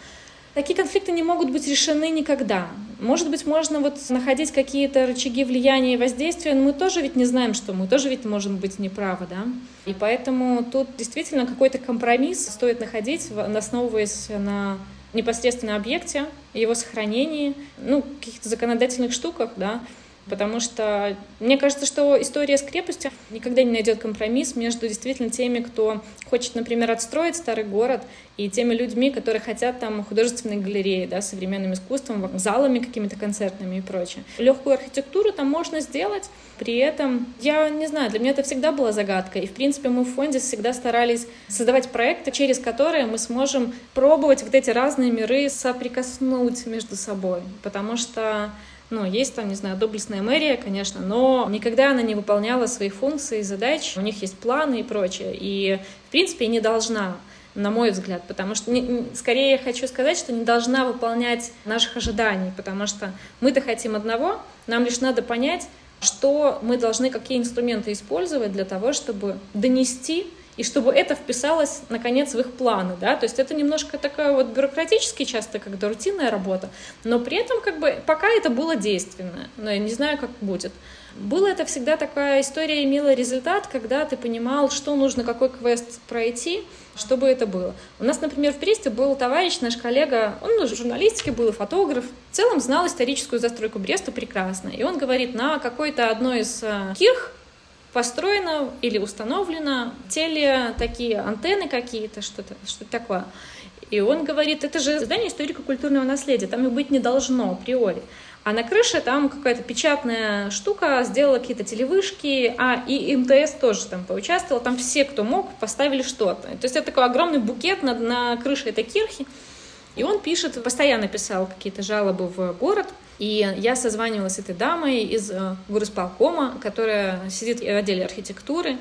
Такие конфликты не могут быть решены никогда. Может быть, можно вот находить какие-то рычаги влияния и воздействия, но мы тоже ведь не знаем, что мы тоже ведь можем быть неправы, да? И поэтому тут действительно какой-то компромисс стоит находить, основываясь на непосредственно объекте, его сохранении, ну, каких-то законодательных штуках, да, Потому что мне кажется, что история с крепостью никогда не найдет компромисс между действительно теми, кто хочет, например, отстроить старый город, и теми людьми, которые хотят там художественной галереи, да, современным искусством, залами какими-то концертными и прочее. Легкую архитектуру там можно сделать, при этом, я не знаю, для меня это всегда была загадка, и, в принципе, мы в фонде всегда старались создавать проекты, через которые мы сможем пробовать вот эти разные миры соприкоснуть между собой, потому что ну, есть там, не знаю, доблестная мэрия, конечно, но никогда она не выполняла своих функций и задач. У них есть планы и прочее. И, в принципе, не должна на мой взгляд, потому что скорее я хочу сказать, что не должна выполнять наших ожиданий, потому что мы-то хотим одного, нам лишь надо понять, что мы должны, какие инструменты использовать для того, чтобы донести и чтобы это вписалось, наконец, в их планы, да, то есть это немножко такая вот бюрократически часто, когда рутинная работа, но при этом как бы пока это было действенное, но я не знаю, как будет. Было это всегда такая история, имела результат, когда ты понимал, что нужно, какой квест пройти, чтобы это было. У нас, например, в Бресте был товарищ, наш коллега, он ну, журналистики был, фотограф, в целом знал историческую застройку Бреста прекрасно. И он говорит, на какой-то одной из э, кирх построено или установлено теле такие антенны какие-то, что-то что такое. И он говорит, это же здание историко-культурного наследия, там и быть не должно априори. А на крыше там какая-то печатная штука сделала какие-то телевышки, а и МТС тоже там поучаствовал, там все, кто мог, поставили что-то. То есть это такой огромный букет на, на крыше этой кирхи. И он пишет, постоянно писал какие-то жалобы в город, и я созванивалась с этой дамой из э, горосполкома, которая сидит в отделе архитектуры,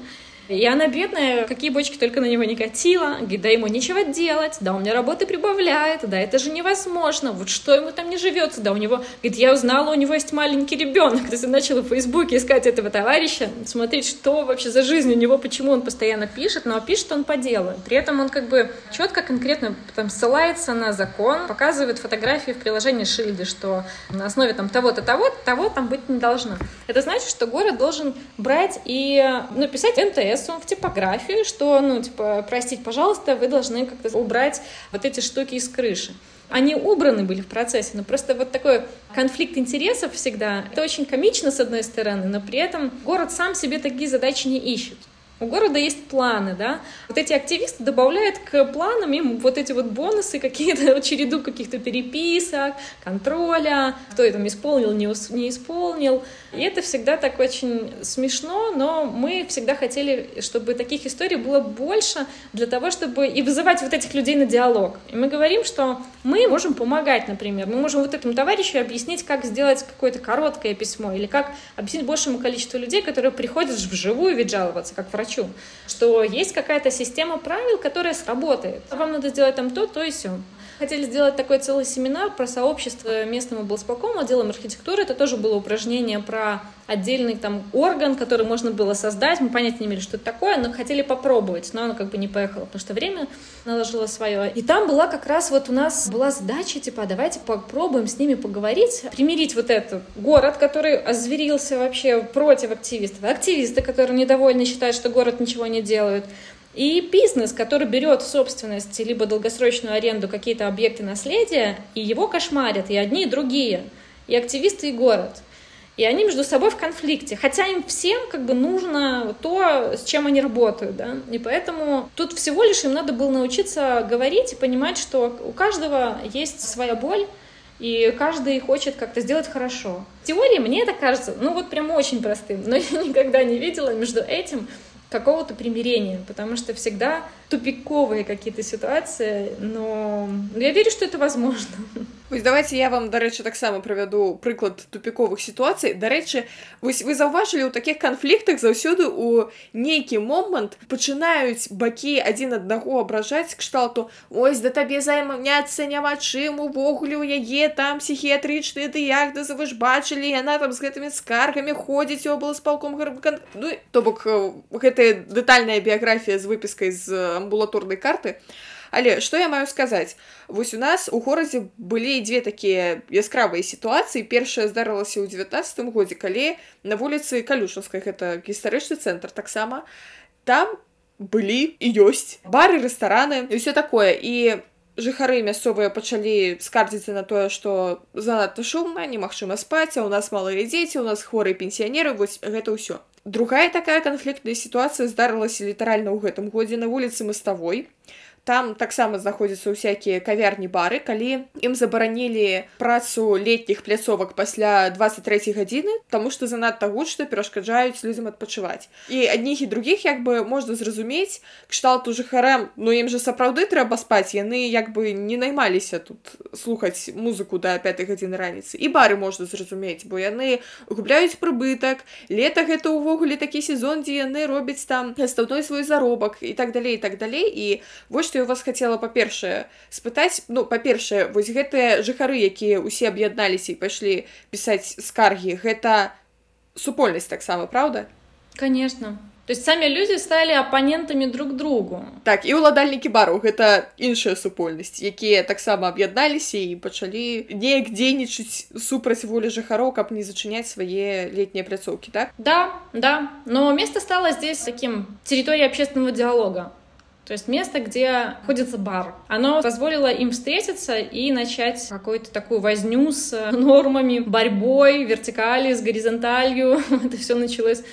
и она бедная, какие бочки только на него не катила. Говорит, да ему нечего делать, да он мне работы прибавляет, да это же невозможно, вот что ему там не живется, да у него... Говорит, я узнала, у него есть маленький ребенок. То есть я начала в Фейсбуке искать этого товарища, смотреть, что вообще за жизнь у него, почему он постоянно пишет, но пишет он по делу. При этом он как бы четко, конкретно там ссылается на закон, показывает фотографии в приложении Шильды, что на основе там того-то, того-то, того там быть не должно. Это значит, что город должен брать и написать МТС, прессу, в типографию, что, ну, типа, простите, пожалуйста, вы должны как-то убрать вот эти штуки из крыши. Они убраны были в процессе, но просто вот такой конфликт интересов всегда. Это очень комично, с одной стороны, но при этом город сам себе такие задачи не ищет. У города есть планы, да. Вот эти активисты добавляют к планам им вот эти вот бонусы, какие-то череду каких-то переписок, контроля, кто там исполнил, не, не исполнил. И это всегда так очень смешно, но мы всегда хотели, чтобы таких историй было больше для того, чтобы и вызывать вот этих людей на диалог. И мы говорим, что мы можем помогать, например, мы можем вот этому товарищу объяснить, как сделать какое-то короткое письмо или как объяснить большему количеству людей, которые приходят вживую ведь жаловаться, как врач врачу, что есть какая-то система правил, которая сработает. Вам надо сделать там то, то и все. Хотели сделать такой целый семинар про сообщество местного облсполкома, отделом архитектуры. Это тоже было упражнение про отдельный там орган, который можно было создать. Мы понятия не имели, что это такое, но хотели попробовать, но оно как бы не поехало, потому что время наложило свое. И там была как раз вот у нас была задача, типа, а давайте попробуем с ними поговорить, примирить вот этот город, который озверился вообще против активистов, активисты, которые недовольны, считают, что город ничего не делает, и бизнес, который берет в собственность либо долгосрочную аренду какие-то объекты наследия, и его кошмарят, и одни, и другие, и активисты, и город. И они между собой в конфликте. Хотя им всем как бы нужно то, с чем они работают. Да? И поэтому тут всего лишь им надо было научиться говорить и понимать, что у каждого есть своя боль, и каждый хочет как-то сделать хорошо. В теории мне это кажется, ну вот прям очень простым, но я никогда не видела между этим какого-то примирения, потому что всегда тупиковые какие-то ситуации, но я верю, что это возможно. Вось давайте я вам дарэчы таксама правяду прыклад тупіковых сітуацый дарэчы вось вы заўважылі ў такіх канфліктах заўсёды у нейкі момант пачынаюць бакі адзін аднаго абражаць кшталту ось да табе займаняцца няма чым увогуле у яе там псіхіятрычныя дыягназы вы ж бачылі яна там з гэтымі скаргамі ходзіць у обласпалком ну, то бок гэтая дэтальная біяграфія з выпіскай з амбулаторнай карты а але что я маю сказаць вось у нас у горадзе былі дзве такія яскравыя сітуацыі першая здарылася ў девятнадцатым годзе калі на вуліцы калюшаўскай гэта гістарычны цэнтр таксама там былі і ёсць бары рэстараны і все такое і жыхары мясцовыя пачалі скардзіцца на тое што занадта шумна немагчыма спаць а у нас малыя дзеці у нас хворыя пенсіянеры вось гэта ўсё другая такая канфліктная сітуацыя здарылася літаральна ў гэтым годзе на вуліцы маставой там таксама знаходзяцца ўсякія кавярні бары калі ім забаранілі працу летніх пляцовак пасля 23 гадзіны тому что занадта гучна перашкаджаюць людзям адпачываць і адніх і другіх як бы можна зразумець кшталту жыхарам ну ім же сапраўды трэба спаць яны як бы не наймаліся тут слухаць музыку да 5 гадзіны раніцы і бары можна зразумець бо яны губляюць прыбытак лета гэта ўвогуле такі сезон дзе яны робяць там стаўной свой заробак і так далей і так далей і вось што я у вас хацела па-першае спытаць ну па-першае вось гэтыя жыхары якія ўсе аб'ядналіся і пайшлі пісаць скаргі гэта супольнасць таксама праўда конечно то есть самі людзі сталі апанентамі друг другу так і ўладальнікі бару гэта іншая супольнасць якія таксама аб'ядналіся і пачалі неяк дзейнічаць супраць волі жыхароў каб не зачыняць свае летнія пляцоўкі так да да но место стало здесь таким территорией общественного диалога То есть место, где находится бар. Оно позволило им встретиться и начать какую-то такую возню с нормами, борьбой, вертикали, с горизонталью. Это все началось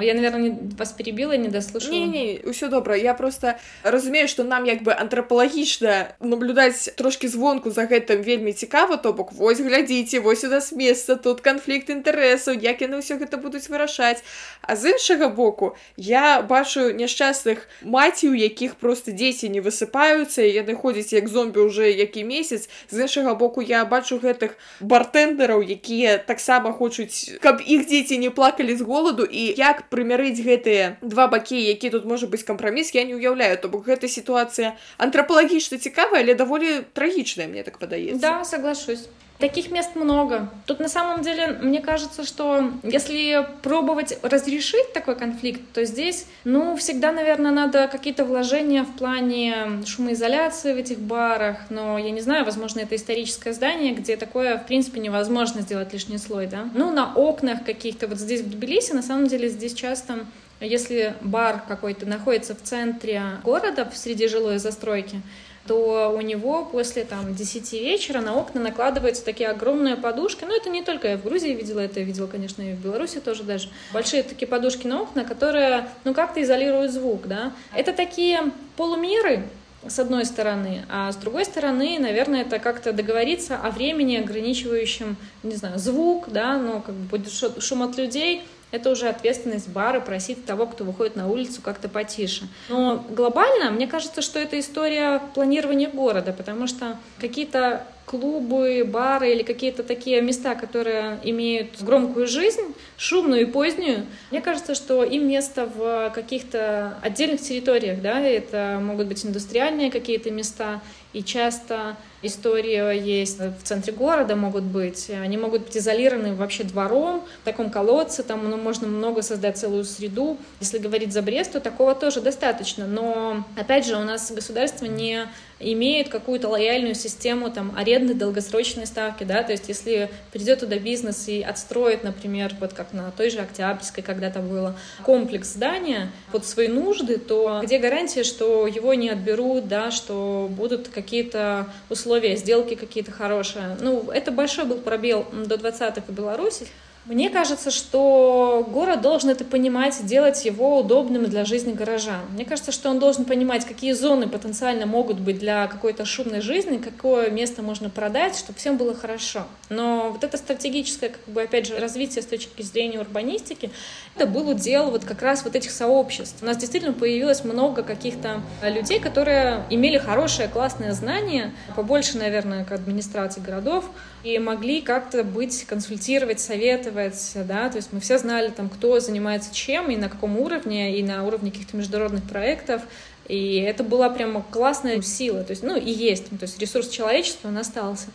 я наверное вас перебіла не даслушала не, не ўсё добра я просто разумею что нам як бы антрапалагічна наблюдаць трошки звонку за гэтым вельмі цікава то бок вось глядзіце вось у нас месца тут канфлікт інтарэсаў як яны ўсё гэта будуць вырашаць а з іншага боку я бачу няшчасных маці у якіх просто дзеці не высыпаюцца яны ходзяць як зомбі уже які месяц з іншага боку я бачу гэтых бартендераў якія таксама хочуць каб іх дзеці не плакалі з голаду і я як прымярыць гэтыя два бакі які тут можа быць кампраміс я не ўяўляю то бок гэта сітуацыя антрапалагічна цікавая але даволі трагічная мне так падаецца да соглашусь Таких мест много. Тут на самом деле, мне кажется, что если пробовать разрешить такой конфликт, то здесь, ну, всегда, наверное, надо какие-то вложения в плане шумоизоляции в этих барах, но я не знаю, возможно, это историческое здание, где такое, в принципе, невозможно сделать лишний слой, да. Ну, на окнах каких-то, вот здесь в Тбилиси, на самом деле, здесь часто если бар какой-то находится в центре города, среди жилой застройки, то у него после там 10 вечера на окна накладываются такие огромные подушки. Но это не только я в Грузии видела, это я видела, конечно, и в Беларуси тоже даже. Большие такие подушки на окна, которые, ну, как-то изолируют звук, да. Это такие полумеры, с одной стороны, а с другой стороны, наверное, это как-то договориться о времени, ограничивающем, не знаю, звук, да, ну, как бы будет шум от людей, это уже ответственность бара просить того, кто выходит на улицу, как-то потише. Но глобально, мне кажется, что это история планирования города, потому что какие-то клубы, бары или какие-то такие места, которые имеют громкую жизнь, шумную и позднюю, мне кажется, что им место в каких-то отдельных территориях, да, это могут быть индустриальные какие-то места, и часто история есть в центре города могут быть. Они могут быть изолированы вообще двором, в таком колодце, там ну, можно много создать целую среду. Если говорить за Брест, то такого тоже достаточно. Но, опять же, у нас государство не имеет какую-то лояльную систему там аренды долгосрочной ставки, да, то есть если придет туда бизнес и отстроит, например, вот как на той же Октябрьской когда-то было, комплекс здания под свои нужды, то где гарантия, что его не отберут, да, что будут какие-то условия сделки какие-то хорошие. Ну, это большой был пробел до 20-х в Беларуси. Мне кажется, что город должен это понимать, делать его удобным для жизни горожан. Мне кажется, что он должен понимать, какие зоны потенциально могут быть для какой-то шумной жизни, какое место можно продать, чтобы всем было хорошо. Но вот это стратегическое, как бы, опять же, развитие с точки зрения урбанистики, это было удел вот как раз вот этих сообществ. У нас действительно появилось много каких-то людей, которые имели хорошее, классное знание, побольше, наверное, к администрации городов, и могли как-то быть, консультировать, советовать, да, то есть мы все знали там, кто занимается чем и на каком уровне, и на уровне каких-то международных проектов, и это была прямо классная сила, то есть, ну, и есть, то есть ресурс человечества, он остался.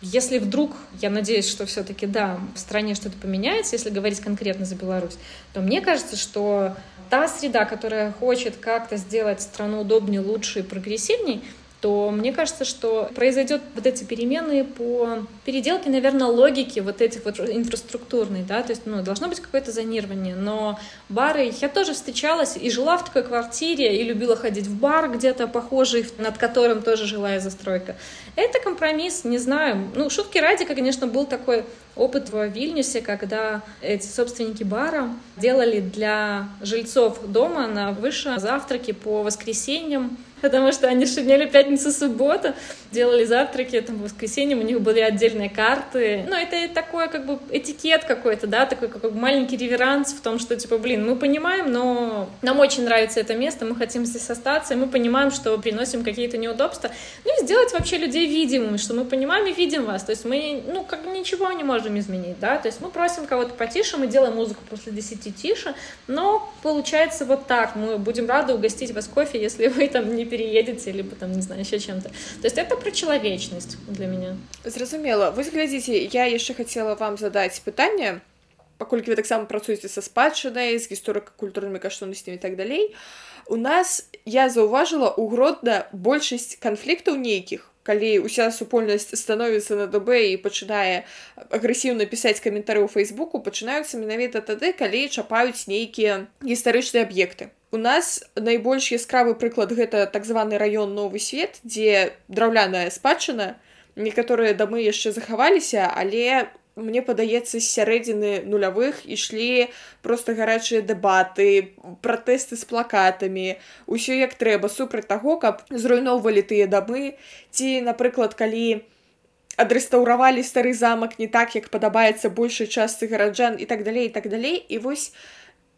Если вдруг, я надеюсь, что все-таки, да, в стране что-то поменяется, если говорить конкретно за Беларусь, то мне кажется, что та среда, которая хочет как-то сделать страну удобнее, лучше и прогрессивней, то мне кажется, что произойдет вот эти перемены по переделке, наверное, логики вот этих вот инфраструктурной, да, то есть, ну, должно быть какое-то зонирование, но бары, я тоже встречалась и жила в такой квартире, и любила ходить в бар где-то похожий, над которым тоже жилая застройка. Это компромисс, не знаю, ну, шутки ради, конечно, был такой опыт в Вильнюсе, когда эти собственники бара делали для жильцов дома на выше завтраки по воскресеньям, потому что они шинели пятницу, субботу, делали завтраки, там, в воскресенье у них были отдельные карты. Ну, это такой, как бы, этикет какой-то, да, такой, как бы, маленький реверанс в том, что, типа, блин, мы понимаем, но нам очень нравится это место, мы хотим здесь остаться, и мы понимаем, что приносим какие-то неудобства. Ну, и сделать вообще людей видимыми, что мы понимаем и видим вас, то есть мы, ну, как бы ничего не можем изменить, да, то есть мы просим кого-то потише, мы делаем музыку после 10 тише, но получается вот так, мы будем рады угостить вас кофе, если вы там не переедете, либо там, не знаю, еще чем-то. То есть это про чалавечнасць для мяне зразумела вось глядзіце я яшчэ хацела вам задаць пытанне паколькі вы таксама працуеце са спадчынай з гісторыка-культурнымі каштоўнасцямі так далей у нас я заўважыла у гродна большасць канфліктаў нейкіх калі уся супольнасць становіцца на ДБ і пачынае агрэсіўна пісаць каментары ў фейсбуку пачынаюцца менавіта тады калі чапаюць нейкія гістарычныя аб'екты У нас найбольш яскравы прыклад гэта так званы раён новы свет, дзе драўляная спадчына. Некаторыя дамы яшчэ захаваліся, але мне падаецца з сярэдзіны нулявых ішлі проста гарачыя дэбаты, пратэсты з плакатамі, усё як трэба супраць таго, каб зруйноўвалі тыя дамы, ці, напрыклад, калі адрэстаўравалі стары замак не так, як падабаецца большай частцы гараджан і так далей і так далей. І вось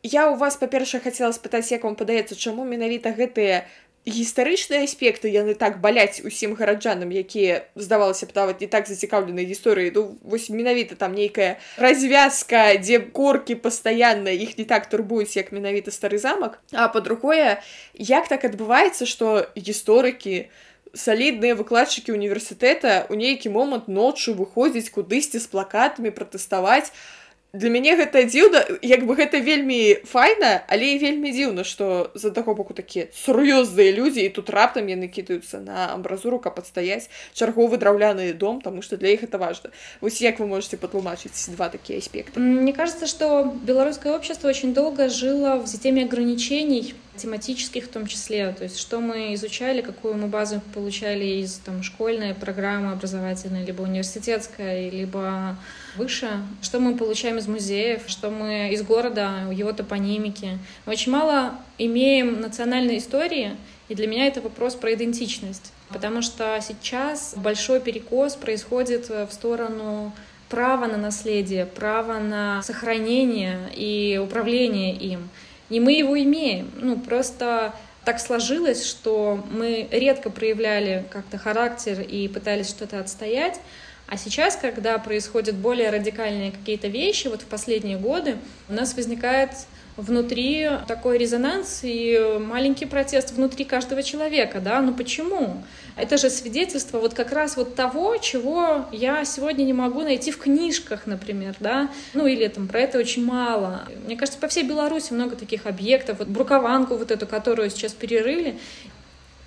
я у вас па-першае хацела спытаць як вам падаецца чаму менавіта гэтыя гістарычныя аспекты яны так баляць усім гараджанам якія здавалася б нават не так зацікаўлены гісторыі ну вось менавіта там нейкая развязка дзе коркі пастаянна іх не так турбуюць як менавіта стары замак а па-другое як так адбываецца што гісторыкі салідныя выкладчыкі універсітэта у нейкі момант ноччу выходзіць кудысьці з плакатамі пратэставаць для мяне гэта дзіўна як бы гэта вельмі файна але і вельмі дзіўна што за таго боку такія сур'ёзныя людзі і тут раптам яны кідаюцца на амбразуру каб адстаяць чарговы драўляны дом тому что для іх это важно вось як вы можете патлумачыць два такія аспекты мне кажется что беларускае общество очень долго жило в системе ограничений тематических в том числе, то есть что мы изучали, какую мы базу получали из там, школьной программы образовательной, либо университетской, либо выше, что мы получаем из музеев, что мы из города, его топонимики. Мы очень мало имеем национальной истории, и для меня это вопрос про идентичность, потому что сейчас большой перекос происходит в сторону права на наследие, права на сохранение и управление им. И мы его имеем. Ну, просто так сложилось, что мы редко проявляли как-то характер и пытались что-то отстоять. А сейчас, когда происходят более радикальные какие-то вещи, вот в последние годы, у нас возникает внутри такой резонанс и маленький протест внутри каждого человека, да, ну почему? Это же свидетельство вот как раз вот того, чего я сегодня не могу найти в книжках, например, да, ну или там про это очень мало. Мне кажется, по всей Беларуси много таких объектов, вот Брукованку вот эту, которую сейчас перерыли,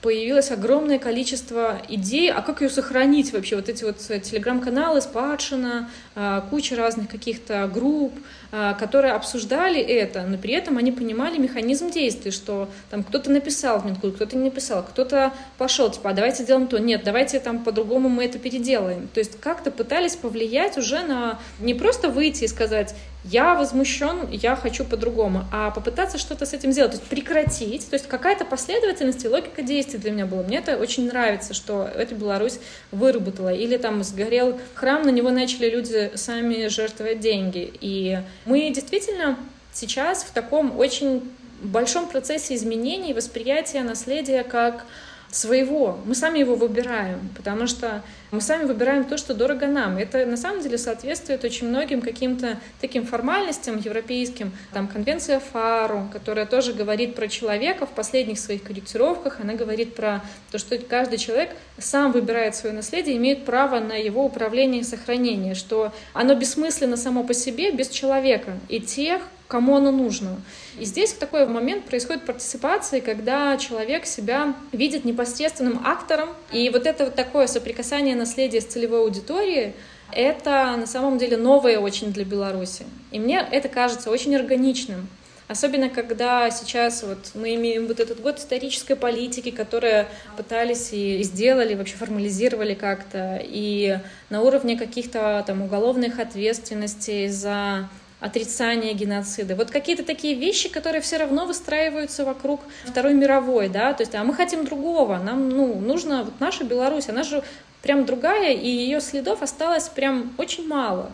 появилось огромное количество идей, а как ее сохранить вообще? Вот эти вот телеграм-каналы, спадшина, а, куча разных каких-то групп, а, которые обсуждали это, но при этом они понимали механизм действий, что там кто-то написал в Минкульт, кто-то не написал, кто-то пошел, типа, а давайте сделаем то, нет, давайте там по-другому мы это переделаем. То есть как-то пытались повлиять уже на не просто выйти и сказать, я возмущен, я хочу по-другому, а попытаться что-то с этим сделать, то есть прекратить, то есть какая-то последовательность и логика действий для меня была. Мне это очень нравится, что эта Беларусь выработала. Или там сгорел храм, на него начали люди сами жертвовать деньги. И мы действительно сейчас в таком очень большом процессе изменений восприятия наследия как своего. Мы сами его выбираем, потому что мы сами выбираем то, что дорого нам. Это на самом деле соответствует очень многим каким-то таким формальностям европейским. Там конвенция ФАРУ, которая тоже говорит про человека в последних своих корректировках. Она говорит про то, что каждый человек сам выбирает свое наследие, имеет право на его управление и сохранение, что оно бессмысленно само по себе без человека и тех, кому оно нужно. И здесь в такой момент происходит партиципация, когда человек себя видит непосредственным актором, и вот это вот такое соприкасание наследия с целевой аудиторией, это на самом деле новое очень для Беларуси. И мне это кажется очень органичным. Особенно, когда сейчас вот мы имеем вот этот год исторической политики, которые пытались и сделали, вообще формализировали как-то, и на уровне каких-то там уголовных ответственностей за отрицание геноцида. Вот какие-то такие вещи, которые все равно выстраиваются вокруг Второй мировой, да, то есть, а мы хотим другого, нам, ну, нужно, вот наша Беларусь, она же прям другая, и ее следов осталось прям очень мало.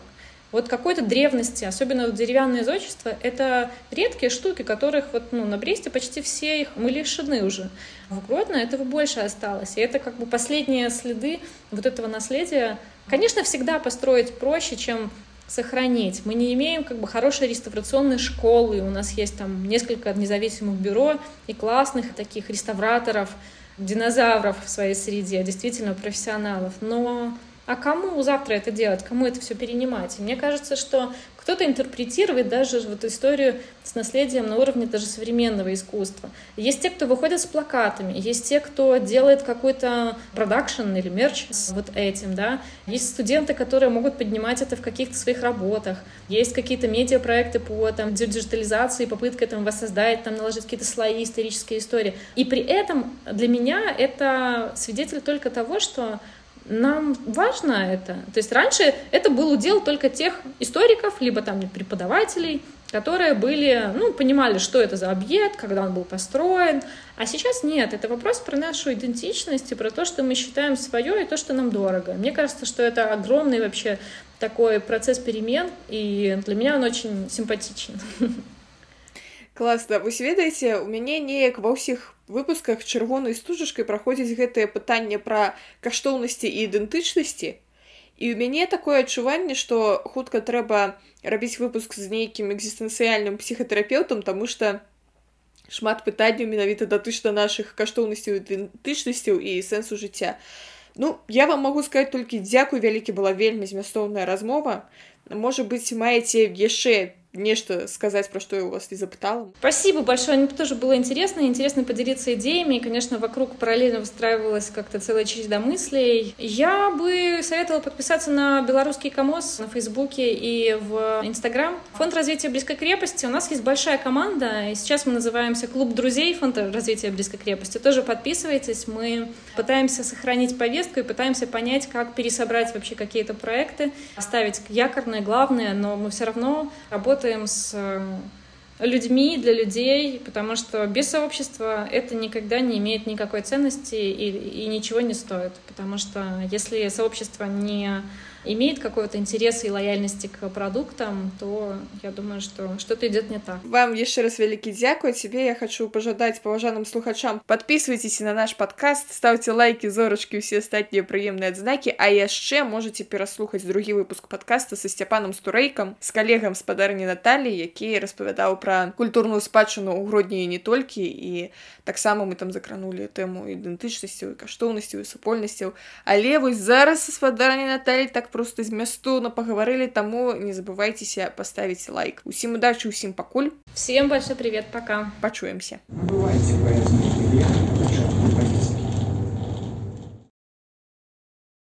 Вот какой-то древности, особенно вот деревянное зодчество, это редкие штуки, которых вот, ну, на Бресте почти все их мы лишены уже. В Гродно этого больше осталось. И это как бы последние следы вот этого наследия. Конечно, всегда построить проще, чем сохранить. Мы не имеем как бы хорошей реставрационной школы, у нас есть там несколько независимых бюро и классных таких реставраторов, динозавров в своей среде, действительно профессионалов, но а кому завтра это делать, кому это все перенимать? И мне кажется, что кто-то интерпретирует даже вот историю с наследием на уровне даже современного искусства. Есть те, кто выходит с плакатами, есть те, кто делает какой-то продакшн или мерч с вот этим, да. Есть студенты, которые могут поднимать это в каких-то своих работах. Есть какие-то медиапроекты по там, диджитализации, попытка там воссоздать, там наложить какие-то слои исторической истории. И при этом для меня это свидетель только того, что нам важно это. То есть раньше это был удел только тех историков, либо там преподавателей, которые были, ну, понимали, что это за объект, когда он был построен. А сейчас нет, это вопрос про нашу идентичность и про то, что мы считаем свое и то, что нам дорого. Мне кажется, что это огромный вообще такой процесс перемен, и для меня он очень симпатичен. Класна вось ведаеце у мяне неяк ва ўсіх выпусках чырвонай стужачкай праходзіць гэтае пытанне пра каштоўнасці і ідэнтычнасці і ў мяне такое адчуванне што хутка трэба рабіць выпуск з нейкім экзістэнцыяльным псіхатэрапеўтам таму што шмат пытанняў менавіта датычна нашых каштоўнасцяў ідэнтычнасцяў і сэнсу жыцця ну я вам магу сказаць толькі дзякуй вялікі была вельмі змястоўная размова можа быць маеце яшчэ нечто сказать, про что я у вас не запытала. Спасибо большое, мне тоже было интересно, интересно поделиться идеями, и, конечно, вокруг параллельно выстраивалась как-то целая череда мыслей. Я бы советовала подписаться на белорусский КАМОС на Фейсбуке и в Инстаграм. Фонд развития близкой крепости. У нас есть большая команда, и сейчас мы называемся Клуб друзей Фонда развития близкой крепости. Тоже подписывайтесь, мы пытаемся сохранить повестку и пытаемся понять, как пересобрать вообще какие-то проекты, оставить якорные, главные, но мы все равно работаем работаем с э, людьми, для людей, потому что без сообщества это никогда не имеет никакой ценности и, и ничего не стоит. Потому что если сообщество не имеет какой-то интерес и лояльности к продуктам, то я думаю, что что-то идет не так. Вам еще раз великий дзякуй. Тебе я хочу пожадать поважанным слухачам. Подписывайтесь на наш подкаст, ставьте лайки, зорочки и все остальные приемные отзнаки, а яшчэ можете пераслухаць другі выпуск подкаста со Степаном Стурейком, с коллегом с подарни Натальи, які распавядаў про культурную спадчыну ў грудні не толькі і таксама мы там закранули тэму ідэнтычнасцяў і каштоўнасцяў і супольнасцяў але вось зараз с спадарні Натальи так просто змястуна пагаварылі таму не забывайцеся паставіць лайк усім удачи усім пакуль всем большой привет пока пачуемся бывайте